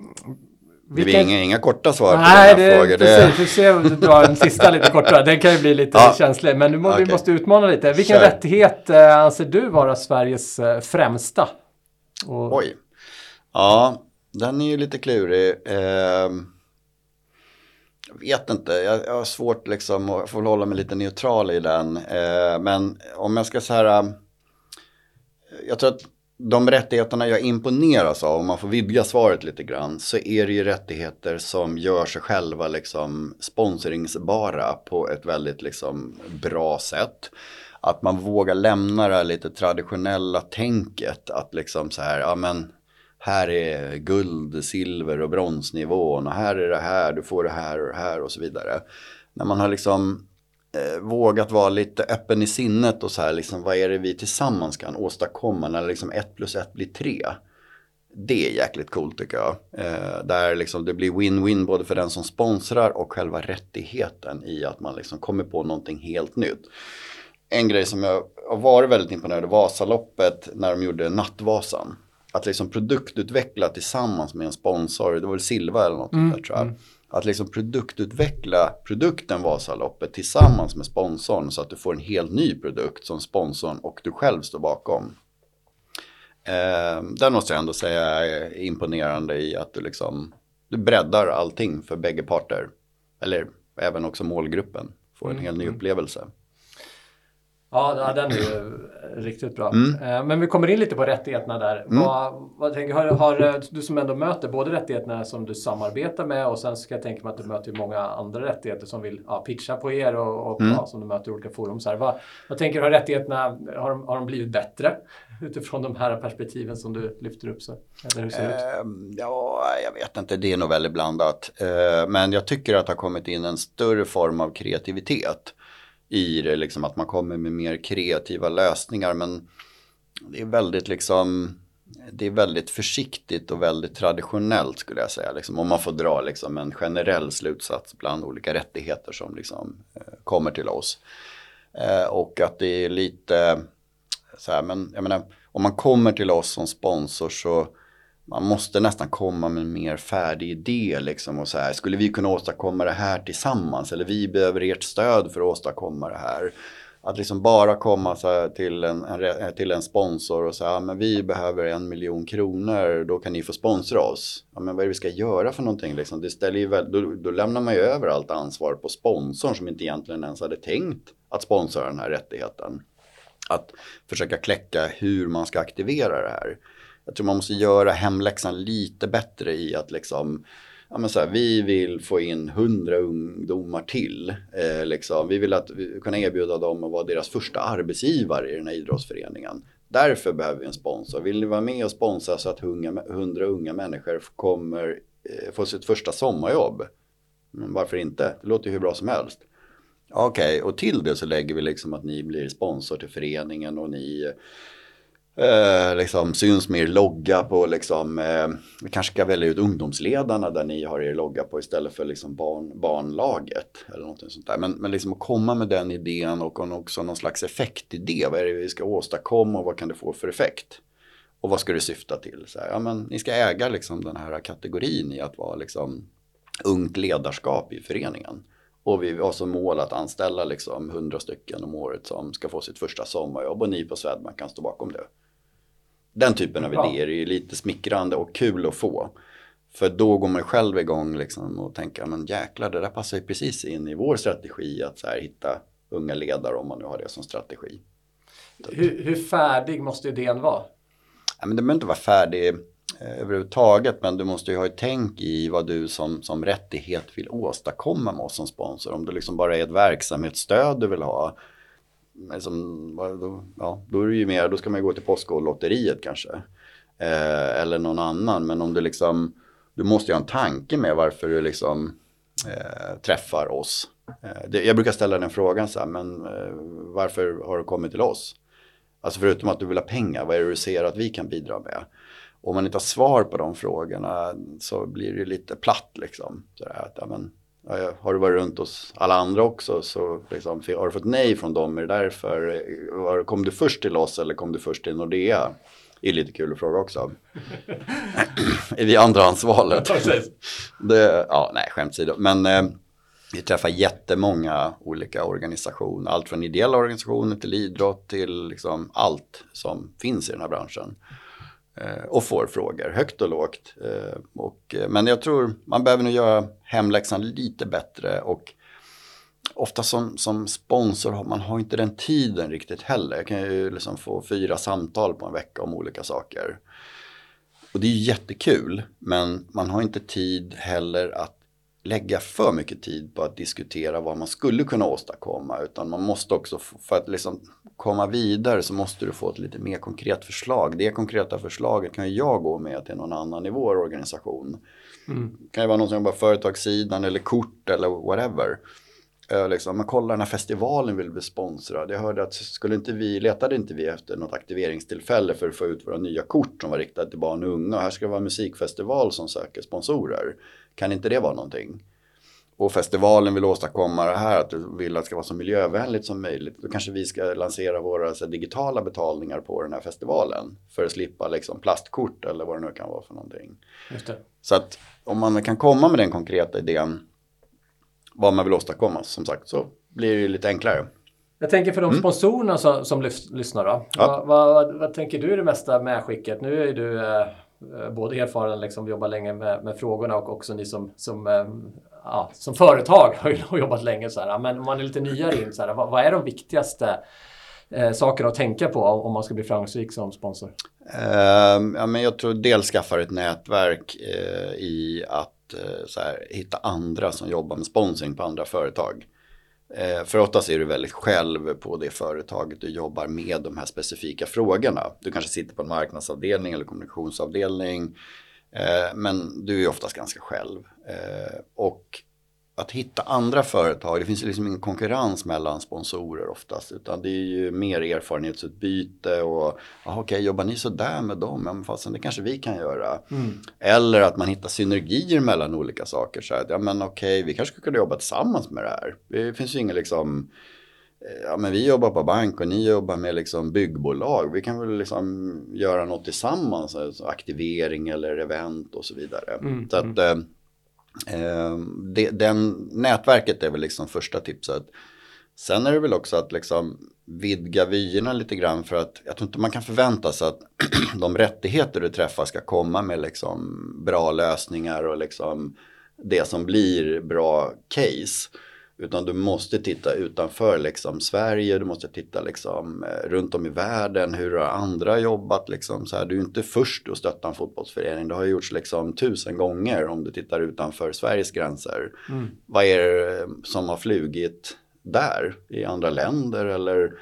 det blir inga, inga korta svar Nej, på den här frågan. Precis, vi ser om du drar den sista lite kortare. Den kan ju bli lite ja. känslig. Men nu må, okay. vi måste utmana lite. Vilken Kör. rättighet äh, anser du vara Sveriges äh, främsta? Och... Oj. Ja, den är ju lite klurig. Eh, jag vet inte, jag, jag har svårt liksom att få hålla mig lite neutral i den. Eh, men om jag ska säga, här, ehm, jag tror att de rättigheterna jag imponeras av, om man får vidga svaret lite grann, så är det ju rättigheter som gör sig själva liksom sponsringsbara på ett väldigt liksom bra sätt. Att man vågar lämna det här lite traditionella tänket, att liksom så här, ja men här är guld, silver och bronsnivån och här är det här, du får det här och det här och så vidare. När man har liksom eh, vågat vara lite öppen i sinnet och så här, liksom, vad är det vi tillsammans kan åstadkomma när liksom ett plus ett blir tre. Det är jäkligt coolt tycker jag. Eh, där liksom det blir win-win både för den som sponsrar och själva rättigheten i att man liksom kommer på någonting helt nytt. En grej som jag har varit väldigt imponerad av Vasaloppet när de gjorde Nattvasan. Att liksom produktutveckla tillsammans med en sponsor, det var väl Silva eller något mm, där tror jag. Mm. Att liksom produktutveckla produkten Vasaloppet tillsammans med sponsorn så att du får en helt ny produkt som sponsorn och du själv står bakom. Eh, den måste jag ändå säga är imponerande i att du liksom du breddar allting för bägge parter. Eller även också målgruppen får en mm. helt ny mm. upplevelse. Ja, den är ju riktigt bra. Mm. Eh, men vi kommer in lite på rättigheterna där. Mm. Vad, vad tänker, har, har, du som ändå möter både rättigheterna som du samarbetar med och sen ska jag tänka mig att du möter många andra rättigheter som vill ja, pitcha på er och, och mm. ja, som du möter i olika forum. Så här, vad, vad tänker du, har rättigheterna har de, har de blivit bättre utifrån de här perspektiven som du lyfter upp? Så, eller hur ser det ut? Uh, ja, jag vet inte, det är nog väldigt blandat. Uh, men jag tycker att det har kommit in en större form av kreativitet i det, liksom att man kommer med mer kreativa lösningar. Men det är väldigt liksom, det är väldigt försiktigt och väldigt traditionellt skulle jag säga. Liksom, om man får dra liksom en generell slutsats bland olika rättigheter som liksom, eh, kommer till oss. Eh, och att det är lite så här, men jag menar, om man kommer till oss som sponsor så man måste nästan komma med en mer färdig idé liksom och så här, skulle vi kunna åstadkomma det här tillsammans eller vi behöver ert stöd för att åstadkomma det här. Att liksom bara komma så till, en, en, eh, till en sponsor och säga, men vi behöver en miljon kronor, då kan ni få sponsra oss. Ja, men vad är det vi ska göra för någonting liksom? Det ställer ju väl, då, då lämnar man ju över allt ansvar på sponsorn som inte egentligen ens hade tänkt att sponsra den här rättigheten. Att försöka kläcka hur man ska aktivera det här jag tror man måste göra hemläxan lite bättre i att liksom Ja, men så här, vi vill få in hundra ungdomar till. Eh, liksom. Vi vill att vi kunna erbjuda dem att vara deras första arbetsgivare i den här idrottsföreningen. Därför behöver vi en sponsor. Vill ni vara med och sponsra så att hundra unga människor kommer eh, få sitt första sommarjobb? Men varför inte? Det låter ju hur bra som helst. Okej, okay, och till det så lägger vi liksom att ni blir sponsor till föreningen och ni Eh, liksom syns med er logga på liksom, eh, vi kanske ska välja ut ungdomsledarna där ni har er logga på istället för liksom barn, barnlaget. Eller någonting sånt där. Men, men liksom att komma med den idén och också någon slags effektidé. Vad är det vi ska åstadkomma och vad kan det få för effekt? Och vad ska det syfta till? Så här, ja, men ni ska äga liksom den här kategorin i att vara liksom ungt ledarskap i föreningen. Och vi har som mål att anställa liksom 100 stycken om året som ska få sitt första sommarjobb och ni på Swedbank kan stå bakom det. Den typen av ja. idéer är ju lite smickrande och kul att få. För då går man själv igång liksom och tänker, men jäklar det där passar ju precis in i vår strategi att så här, hitta unga ledare om man nu har det som strategi. Hur, hur färdig måste idén vara? Ja, men det behöver inte vara färdig eh, överhuvudtaget men du måste ju ha ett tänk i vad du som, som rättighet vill åstadkomma med oss som sponsor. Om det liksom bara är ett verksamhetsstöd du vill ha liksom, då, ja, då är det ju mer, då ska man ju gå till Postkodlotteriet kanske. Eh, eller någon annan, men om du liksom, du måste ju ha en tanke med varför du liksom eh, träffar oss. Eh, det, jag brukar ställa den frågan så här, men eh, varför har du kommit till oss? Alltså förutom att du vill ha pengar, vad är det du ser att vi kan bidra med? Om man inte har svar på de frågorna så blir det lite platt liksom. Så att, ja, men, har du varit runt hos alla andra också så liksom, har du fått nej från dem? Är det därför? Kom du först till oss eller kom du först till Nordea? Det är lite kul att fråga också. är vi andrahandsvalet? det, ja, nej, skämt åsido. Men eh, vi träffar jättemånga olika organisationer. Allt från ideella organisationer till idrott till liksom allt som finns i den här branschen. Eh, och får frågor, högt och lågt. Eh, och, eh, men jag tror man behöver nog göra hemläxan lite bättre och ofta som, som sponsor har man har inte den tiden riktigt heller. Jag kan ju liksom få fyra samtal på en vecka om olika saker. Och det är jättekul, men man har inte tid heller att lägga för mycket tid på att diskutera vad man skulle kunna åstadkomma. Utan man måste också, för att liksom komma vidare så måste du få ett lite mer konkret förslag. Det konkreta förslaget kan jag gå med till någon annan i vår organisation. Mm. Det kan ju vara någon som jobbar på företagssidan eller kort eller whatever. Uh, liksom, men kolla den här festivalen vill bli sponsrad. Jag hörde att skulle inte vi, letade inte vi efter något aktiveringstillfälle för att få ut våra nya kort som var riktade till barn och unga. Här ska det vara musikfestival som söker sponsorer. Kan inte det vara någonting? Och festivalen vill åstadkomma det här, att du vill att det ska vara så miljövänligt som möjligt. Då kanske vi ska lansera våra så, digitala betalningar på den här festivalen. För att slippa liksom, plastkort eller vad det nu kan vara för någonting. Så att om man kan komma med den konkreta idén vad man vill åstadkomma som sagt så blir det lite enklare. Jag tänker för de mm. sponsorerna som, som lyssnar då. Ja. Vad, vad, vad, tänker du är det mesta medskicket? Nu är du eh, både erfaren, liksom, jobbar länge med, med, frågorna och också ni som, som, eh, ja, som företag har, ju jobbat länge. Så här. Men om man är lite nyare in, så här, vad, vad är de viktigaste eh, sakerna att tänka på om man ska bli framgångsrik som sponsor? Uh, ja, men jag tror dels skaffar ett nätverk uh, i att uh, så här, hitta andra som jobbar med sponsring på andra företag. Eh, för oftast är du väldigt själv på det företaget du jobbar med de här specifika frågorna. Du kanske sitter på en marknadsavdelning eller kommunikationsavdelning men du är oftast ganska själv. och att hitta andra företag, det finns liksom ingen konkurrens mellan sponsorer oftast. Utan det är ju mer erfarenhetsutbyte och, okej, okay, jobbar ni sådär med dem? Ja, men fastän det kanske vi kan göra. Mm. Eller att man hittar synergier mellan olika saker. Så att, ja men okej, vi kanske skulle kunna jobba tillsammans med det här. Det finns ju ingen liksom, eh, ja men vi jobbar på bank och ni jobbar med liksom byggbolag. Vi kan väl liksom göra något tillsammans, alltså aktivering eller event och så vidare. Mm. Så att, mm. Eh, Eh, det, den, nätverket är väl liksom första tipset. Sen är det väl också att liksom vidga vyerna lite grann för att jag tror inte man kan förvänta sig att de rättigheter du träffar ska komma med liksom bra lösningar och liksom det som blir bra case. Utan du måste titta utanför liksom Sverige, du måste titta liksom eh, runt om i världen, hur har andra jobbat liksom så här. Du är inte först att stötta en fotbollsförening, det har gjorts liksom tusen gånger om du tittar utanför Sveriges gränser. Mm. Vad är det som har flugit där i andra länder eller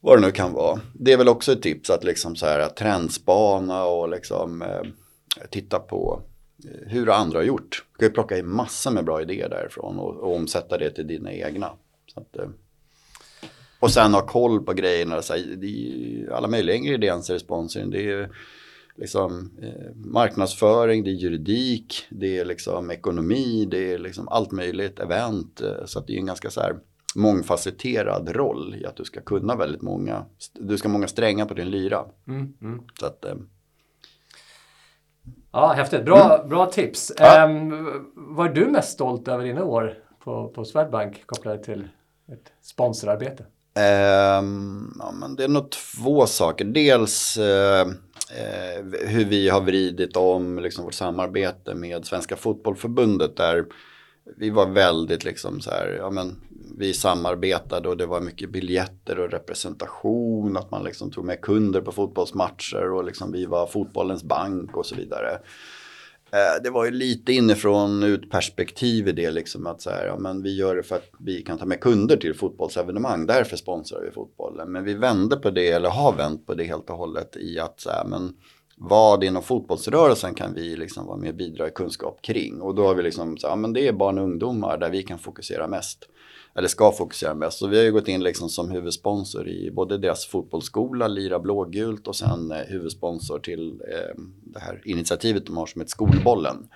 vad det nu kan vara. Det är väl också ett tips att liksom så här att trendspana och liksom eh, titta på hur andra har gjort. Du kan ju plocka i massor med bra idéer därifrån och, och omsätta det till dina egna. Att, eh, och sen ha koll på grejerna. Så här, alla möjliga ingredienser i sponsring. Det är liksom, eh, marknadsföring, det är juridik, det är liksom ekonomi, det är liksom allt möjligt, event. Eh, så att det är en ganska så här mångfacetterad roll i att du ska kunna väldigt många, du ska ha många strängar på din lyra. Mm, mm. Så att, eh, Ja, häftigt. Bra, mm. bra tips. Ja. Um, vad är du mest stolt över dina år på, på Swedbank kopplat till ett sponsorarbete? Um, ja, men det är nog två saker. Dels uh, uh, hur vi har vridit om liksom, vårt samarbete med Svenska Fotbollförbundet där vi var väldigt liksom så här, ja men vi samarbetade och det var mycket biljetter och representation, att man liksom tog med kunder på fotbollsmatcher och liksom vi var fotbollens bank och så vidare. Eh, det var ju lite inifrån ut perspektiv i det liksom att så här, ja, men vi gör det för att vi kan ta med kunder till fotbollsevenemang, därför sponsrar vi fotbollen. Men vi vände på det, eller har vänt på det helt och hållet i att så här, men vad inom fotbollsrörelsen kan vi liksom vara med och bidra i kunskap kring? Och då har vi liksom så ja men det är barn och ungdomar där vi kan fokusera mest eller ska fokusera mest. Så vi har ju gått in liksom som huvudsponsor i både deras fotbollsskola, Lira blågult och sen eh, huvudsponsor till eh, det här initiativet de har som heter Skolbollen.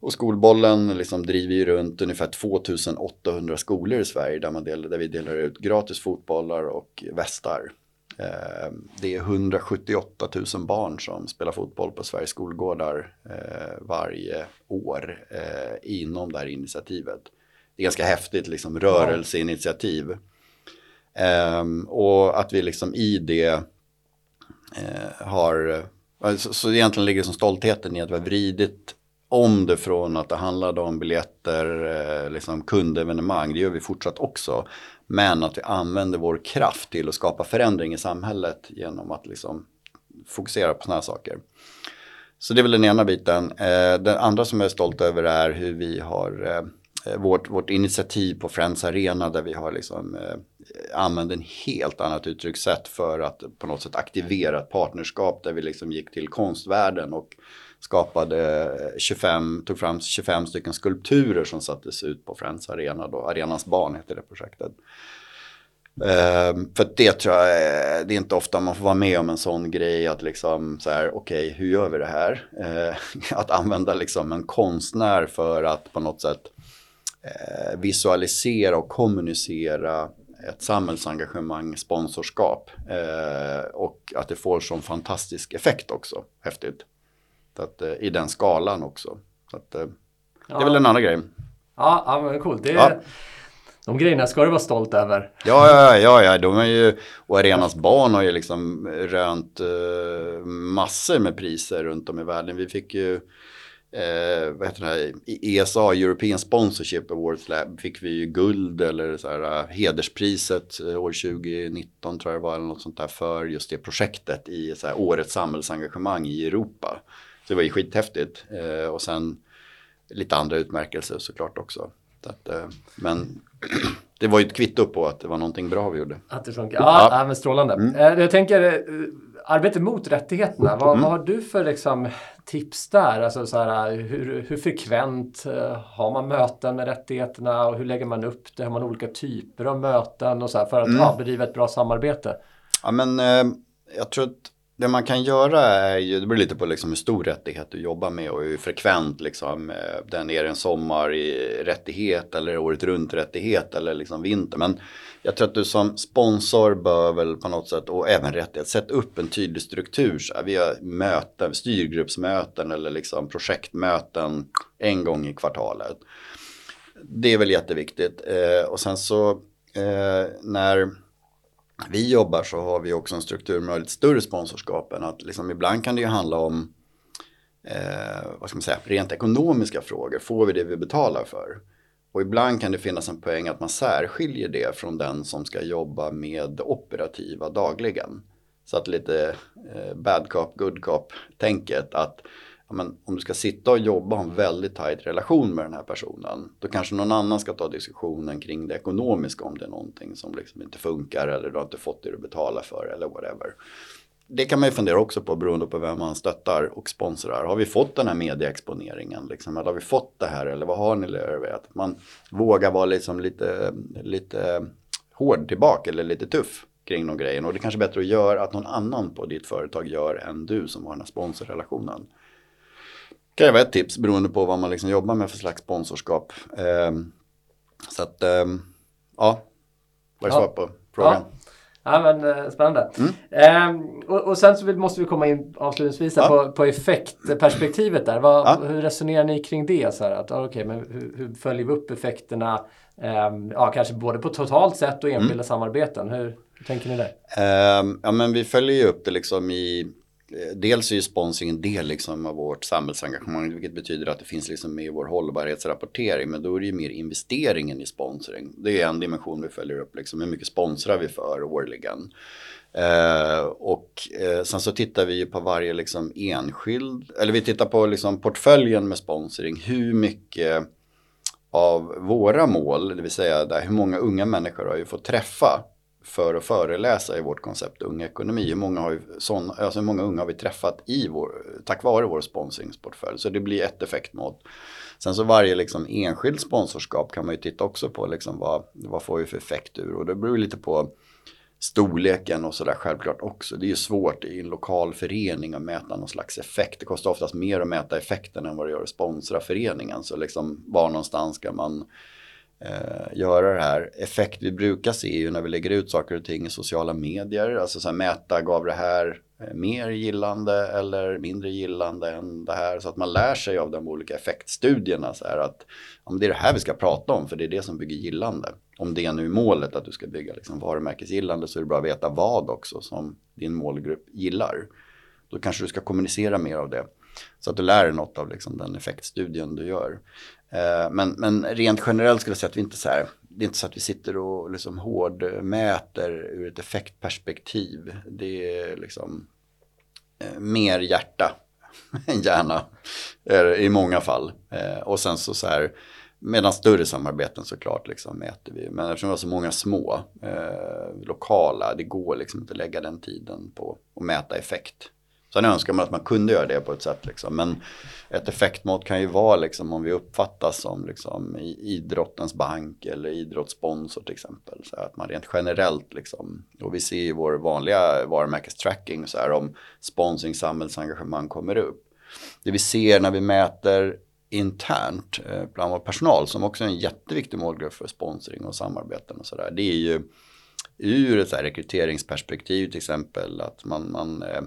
Och Skolbollen liksom driver ju runt ungefär 2800 skolor i Sverige där, man delar, där vi delar ut gratis fotbollar och västar. Eh, det är 178 000 barn som spelar fotboll på Sveriges skolgårdar eh, varje år eh, inom det här initiativet det är ganska häftigt liksom rörelseinitiativ. Um, och att vi liksom i det uh, har, uh, så, så egentligen ligger som stoltheten i att vi har vridit om det från att det handlade om biljetter, uh, liksom kundevenemang, det gör vi fortsatt också. Men att vi använder vår kraft till att skapa förändring i samhället genom att liksom fokusera på sådana här saker. Så det är väl den ena biten. Eh, den andra som jag är stolt över är hur vi har eh, Eh, vårt, vårt initiativ på Friends Arena där vi har liksom eh, använt en helt annat uttryckssätt för att på något sätt aktivera ett partnerskap där vi liksom gick till konstvärlden och skapade eh, 25, tog fram 25 stycken skulpturer som sattes ut på Friends Arena då, Arenans barn heter det projektet. Uh, för det tror jag, eh, det är inte ofta man får vara med om en sån grej att liksom så här, okej, okay, hur gör vi det här? Uh, att använda liksom en konstnär för att på något sätt visualisera och kommunicera ett samhällsengagemang, sponsorskap och att det får sån fantastisk effekt också, häftigt. Att, I den skalan också. Så att, det är väl en annan grej. Ja, ja men coolt. Det är... Ja. De grejerna ska du vara stolt över. Ja, ja, ja, ja. De är ju, och Arenas barn har ju liksom rönt massor med priser runt om i världen. Vi fick ju, uh, vad heter det här, ESA, European Sponsorship Awards, fick vi ju guld eller så här, uh, hederspriset uh, år 2019 tror jag det var, eller något sånt där för just det projektet i så här, årets samhällsengagemang i Europa. Så det var ju skithäftigt. Uh, och sen lite andra utmärkelser såklart också. Att, uh, men det var ju ett kvitto på att det var någonting bra vi gjorde. Att det funkar. Ja, ja. men strålande. Mm. Eh, jag tänker, eh, arbete mot rättigheterna. Vad, mm. vad, har du för liksom, tips där? Alltså, så här, hur, hur frekvent har man möten med rättigheterna och hur lägger man upp det? Har man olika typer av möten och så här, för att mm. ja, bedriva ett bra samarbete? Ja, men eh, jag tror att det man kan göra är ju, det beror lite på liksom hur stor rättighet du jobbar med och hur frekvent liksom, eh, den är en sommar i rättighet eller året runt rättighet eller liksom vinter. Men jag tror att du som sponsor bör väl på något sätt och även rättighet sätta upp en tydlig struktur. Så här, vi har möten, styrgruppsmöten eller liksom projektmöten en gång i kvartalet. Det är väl jätteviktigt. Eh, och sen så eh, när vi jobbar så har vi också en struktur med lite större sponsorskapen. Att liksom ibland kan det ju handla om eh, vad ska man säga, rent ekonomiska frågor. Får vi det vi betalar för? Och ibland kan det finnas en poäng att man särskiljer det från den som ska jobba med operativa dagligen. Så att lite eh, bad cop, good cop tänket att ja, men, om du ska sitta och jobba och ha en väldigt tajt relation med den här personen. Då kanske någon annan ska ta diskussionen kring det ekonomiska om det är någonting som liksom inte funkar eller du har inte fått det du betalar för eller whatever. Det kan man ju fundera också på beroende på vem man stöttar och sponsrar. Har vi fått den här medieexponeringen? Liksom? Eller har vi fått det här? Eller vad har ni? Att man vågar vara liksom lite, lite hård tillbaka eller lite tuff kring någon grejen. Och det är kanske är bättre att göra att någon annan på ditt företag gör än du som har den här sponsorrelationen kan ju vara ett tips beroende på vad man liksom jobbar med för slags sponsorskap. Eh, så att, eh, ja, det ja. svar på frågan? Ja. Ja men eh, spännande. Mm. Ehm, och, och, sen så måste vi komma in avslutningsvis ja. på, på effektperspektivet där. Vad, ja. Hur resonerar ni kring det? Så här, att, okay, men hur, hur följer vi upp effekterna? Ehm, ja, kanske både på totalt sätt och enskilda mm. samarbeten. Hur, hur, tänker ni där? Ehm, ja men vi följer ju upp det liksom i Eh, dels är ju sponsring en del liksom av vårt samhällsengagemang, vilket betyder att det finns liksom med i vår hållbarhetsrapportering, men då är det ju mer investeringen i sponsring. Det är en dimension vi följer upp, liksom, hur mycket sponsrar vi för årligen. Eh, och eh, sen så tittar vi ju på varje liksom enskild, eller vi tittar på liksom portföljen med sponsring, hur mycket av våra mål, det vill säga där, hur många unga människor har ju fått träffa för att föreläsa i vårt koncept Ung Ekonomi. Hur många, har vi, sån, alltså hur många unga har vi träffat i vår, tack vare vår sponsringsportfölj? Så det blir ett effektmått. Sen så varje liksom enskild sponsorskap kan man ju titta också på liksom vad, vad får vi för effekt ur och det beror lite på storleken och sådär självklart också. Det är ju svårt i en lokal förening att mäta någon slags effekt. Det kostar oftast mer att mäta effekten än vad det gör att sponsra föreningen. Så liksom var någonstans ska man eh, göra det här. Effekt vi brukar se är ju när vi lägger ut saker och ting i sociala medier. Alltså så här, mäta, gav det här eh, mer gillande eller mindre gillande än det här. Så att man lär sig av de olika effektstudierna. Så här, att om det är det här vi ska prata om för det är det som bygger gillande. Om det är nu målet att du ska bygga liksom, varumärkesgillande så är det bra att veta vad också som din målgrupp gillar. Då kanske du ska kommunicera mer av det. Så att du lär dig något av liksom, den effektstudien du gör. Eh, men, men rent generellt skulle jag säga att vi inte så här, det är inte så att vi sitter och liksom hårdmäter ur ett effektperspektiv. Det är liksom eh, mer hjärta än hjärna i många fall. Eh, och sen så så här Medan större samarbeten såklart liksom mäter vi. Men eftersom vi har så många små, eh, lokala, det går liksom inte att lägga den tiden på att mäta effekt. Sen önskar man att man kunde göra det på ett sätt. Liksom. Men ett effektmått kan ju vara liksom, om vi uppfattas som liksom, idrottens bank eller idrottssponsor till exempel. Så att man rent generellt, liksom, och vi ser i vår vanliga varumärkestracking så här, om sponsring, samhällsengagemang kommer upp. Det vi ser när vi mäter internt eh, bland vår personal som också är en jätteviktig målgrupp för sponsring och samarbeten och sådär. Det är ju ur ett så rekryteringsperspektiv till exempel att man, man Eh,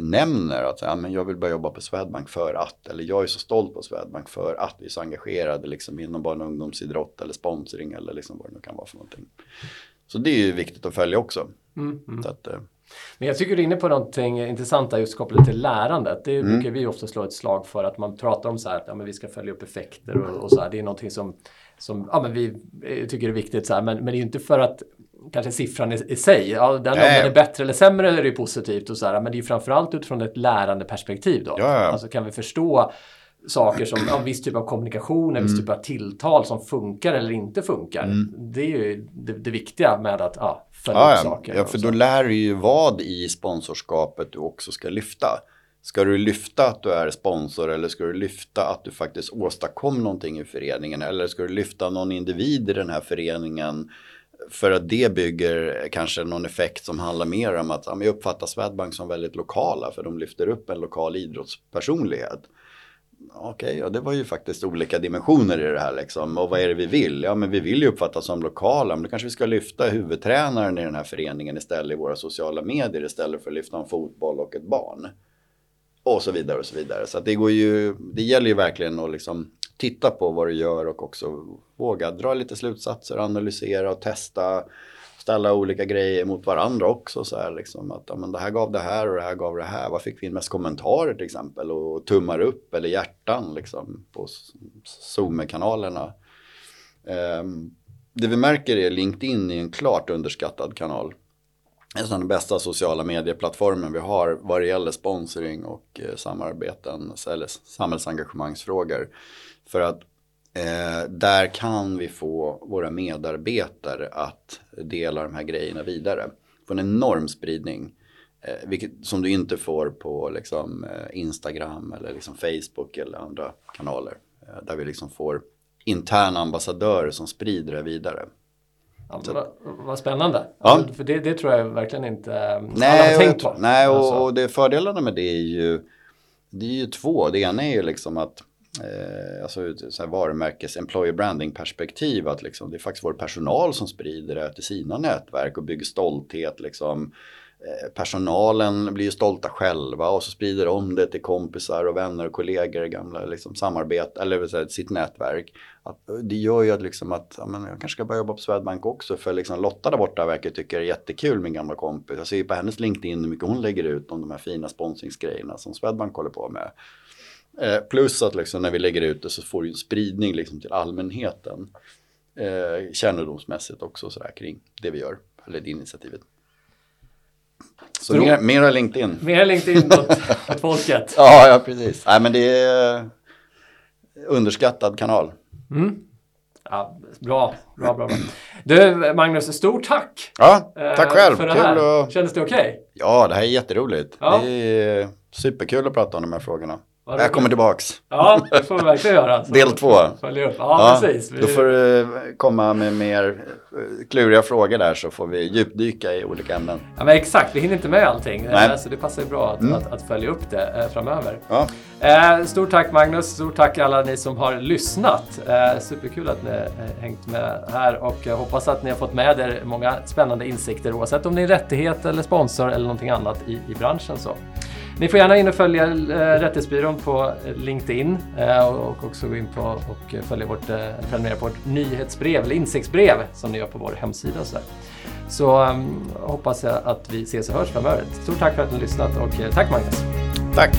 nämner att ja, men jag vill börja jobba på Swedbank för att, eller jag är så stolt på Swedbank för att vi är så engagerade liksom inom barn och ungdomsidrott eller sponsring eller liksom vad det nu kan vara för någonting. Så det är ju viktigt att följa också. Mm, mm. Att, eh, men jag tycker du är inne på någonting intressant där just kopplat till lärandet. Det mm. brukar vi ofta slå ett slag för att man pratar om så här att ja, men vi ska följa upp effekter och, och så här. Det är någonting som, som ja, men vi eh, tycker är viktigt så här. Men, men det är ju inte för att kanske siffran i, i sig. Ja, den, om den är bättre eller sämre är det ju positivt och så här, men det är ju framförallt utifrån ett lärandeperspektiv då. Ja, ja. Alltså kan vi förstå saker som en viss typ av kommunikation, en mm. viss typ av tilltal som funkar eller inte funkar. Mm. Det är ju det, det, viktiga med att ja, följa ja, upp saker. Ja, för då lär du ju vad i sponsorskapet du också ska lyfta. Ska du lyfta att du är sponsor eller ska du lyfta att du faktiskt åstadkom någonting i föreningen eller ska du lyfta någon individ i den här föreningen för att det bygger kanske någon effekt som handlar mer om att ja, jag uppfattar Swedbank som väldigt lokala för de lyfter upp en lokal idrottspersonlighet. Okej, okay, ja, det var ju faktiskt olika dimensioner i det här liksom. Och vad är det vi vill? Ja, men vi vill ju uppfattas som lokala. Men då kanske vi ska lyfta huvudtränaren i den här föreningen istället i våra sociala medier istället för att lyfta en fotboll och ett barn. Och så vidare och så vidare. Så det går ju, det gäller ju verkligen att liksom titta på vad du gör och också våga dra lite slutsatser, analysera och testa. Ställa olika grejer mot varandra också. Så här, liksom, att ja, men det här gav det här och det här gav det här. Vad fick vi in mest kommentarer till exempel? Och tummar upp eller hjärtan liksom, på Zoom-kanalerna. Um, det vi märker är LinkedIn är en klart underskattad kanal. En av de bästa sociala medieplattformen vi har vad det gäller sponsring och eh, samarbeten eller samhällsengagemangsfrågor. För att eh, där kan vi få våra medarbetare att dela de här grejerna vidare. Få en enorm spridning. Eh, vilket, som du inte får på liksom, eh, Instagram eller liksom Facebook eller andra kanaler. Eh, där vi liksom får interna ambassadörer som sprider det vidare. Ja, vad, vad spännande. Ja. För det, det, tror jag verkligen inte eh, nej, alla har tänkt på. Nej, och, alltså. och det fördelarna med det är ju, det är ju två. Det ena är ju liksom att eh, alltså så varumärkes employer branding perspektiv att liksom, det är faktiskt vår personal som sprider det till sina nätverk och bygger stolthet liksom. Eh, personalen blir ju stolta själva och så sprider de det till kompisar och vänner och kollegor, gamla liksom, samarbete eller säga, sitt nätverk. Att, eh, det gör ju att, liksom att ja, men jag kanske ska börja jobba på Swedbank också för liksom, Lotta där borta verkar tycka det är jättekul min gamla kompis. Jag ser ju på hennes LinkedIn hur mycket hon lägger ut om de här fina sponsringsgrejerna som Swedbank håller på med. Eh, plus att liksom när vi lägger ut det så får det en spridning liksom till allmänheten. Eh, kännedomsmässigt också sådär kring det vi gör, eller det initiativet. Så Bro. mer, mera LinkedIn. Mera LinkedIn åt, åt folket. ja, ja, precis. Nej, men det är underskattad kanal. Mm. Ja, bra, bra, bra, bra. Du Magnus, stort tack! Ja, tack eh, själv. För det här. Och... Kändes det okej? Okay? Ja, det här är jätteroligt. Ja. Det är superkul att prata om de här frågorna. Jag kommer tillbaks. Ja, det får vi verkligen göra. Så Del två. Följa upp. Ja, ja, precis. Vi... Då får du komma med mer eh, kluriga frågor där så får vi djupdyka i olika ämnen. Ja, men exakt. Vi hinner inte med allting. Nej. Så det passar ju bra att, mm. att, att, följa upp det eh, framöver. Ja. Eh, stort tack Magnus. Stort tack alla ni som har lyssnat. Eh, superkul att ni har hängt med här och jag hoppas att ni har fått med er många spännande insikter oavsett om det är rättighet eller sponsor eller någonting annat i, i branschen. Så. Ni får gärna in och följa eh, Rättighetsbyrån på eh, LinkedIn eh, och också gå in på och följa vårt, prenumerera på vårt nyhetsbrev eller insiktsbrev som ni gör på vår hemsida. Så, så um, hoppas jag att vi ses och hörs framöver. Stort tack för att ni har lyssnat och tack Magnus! Tack!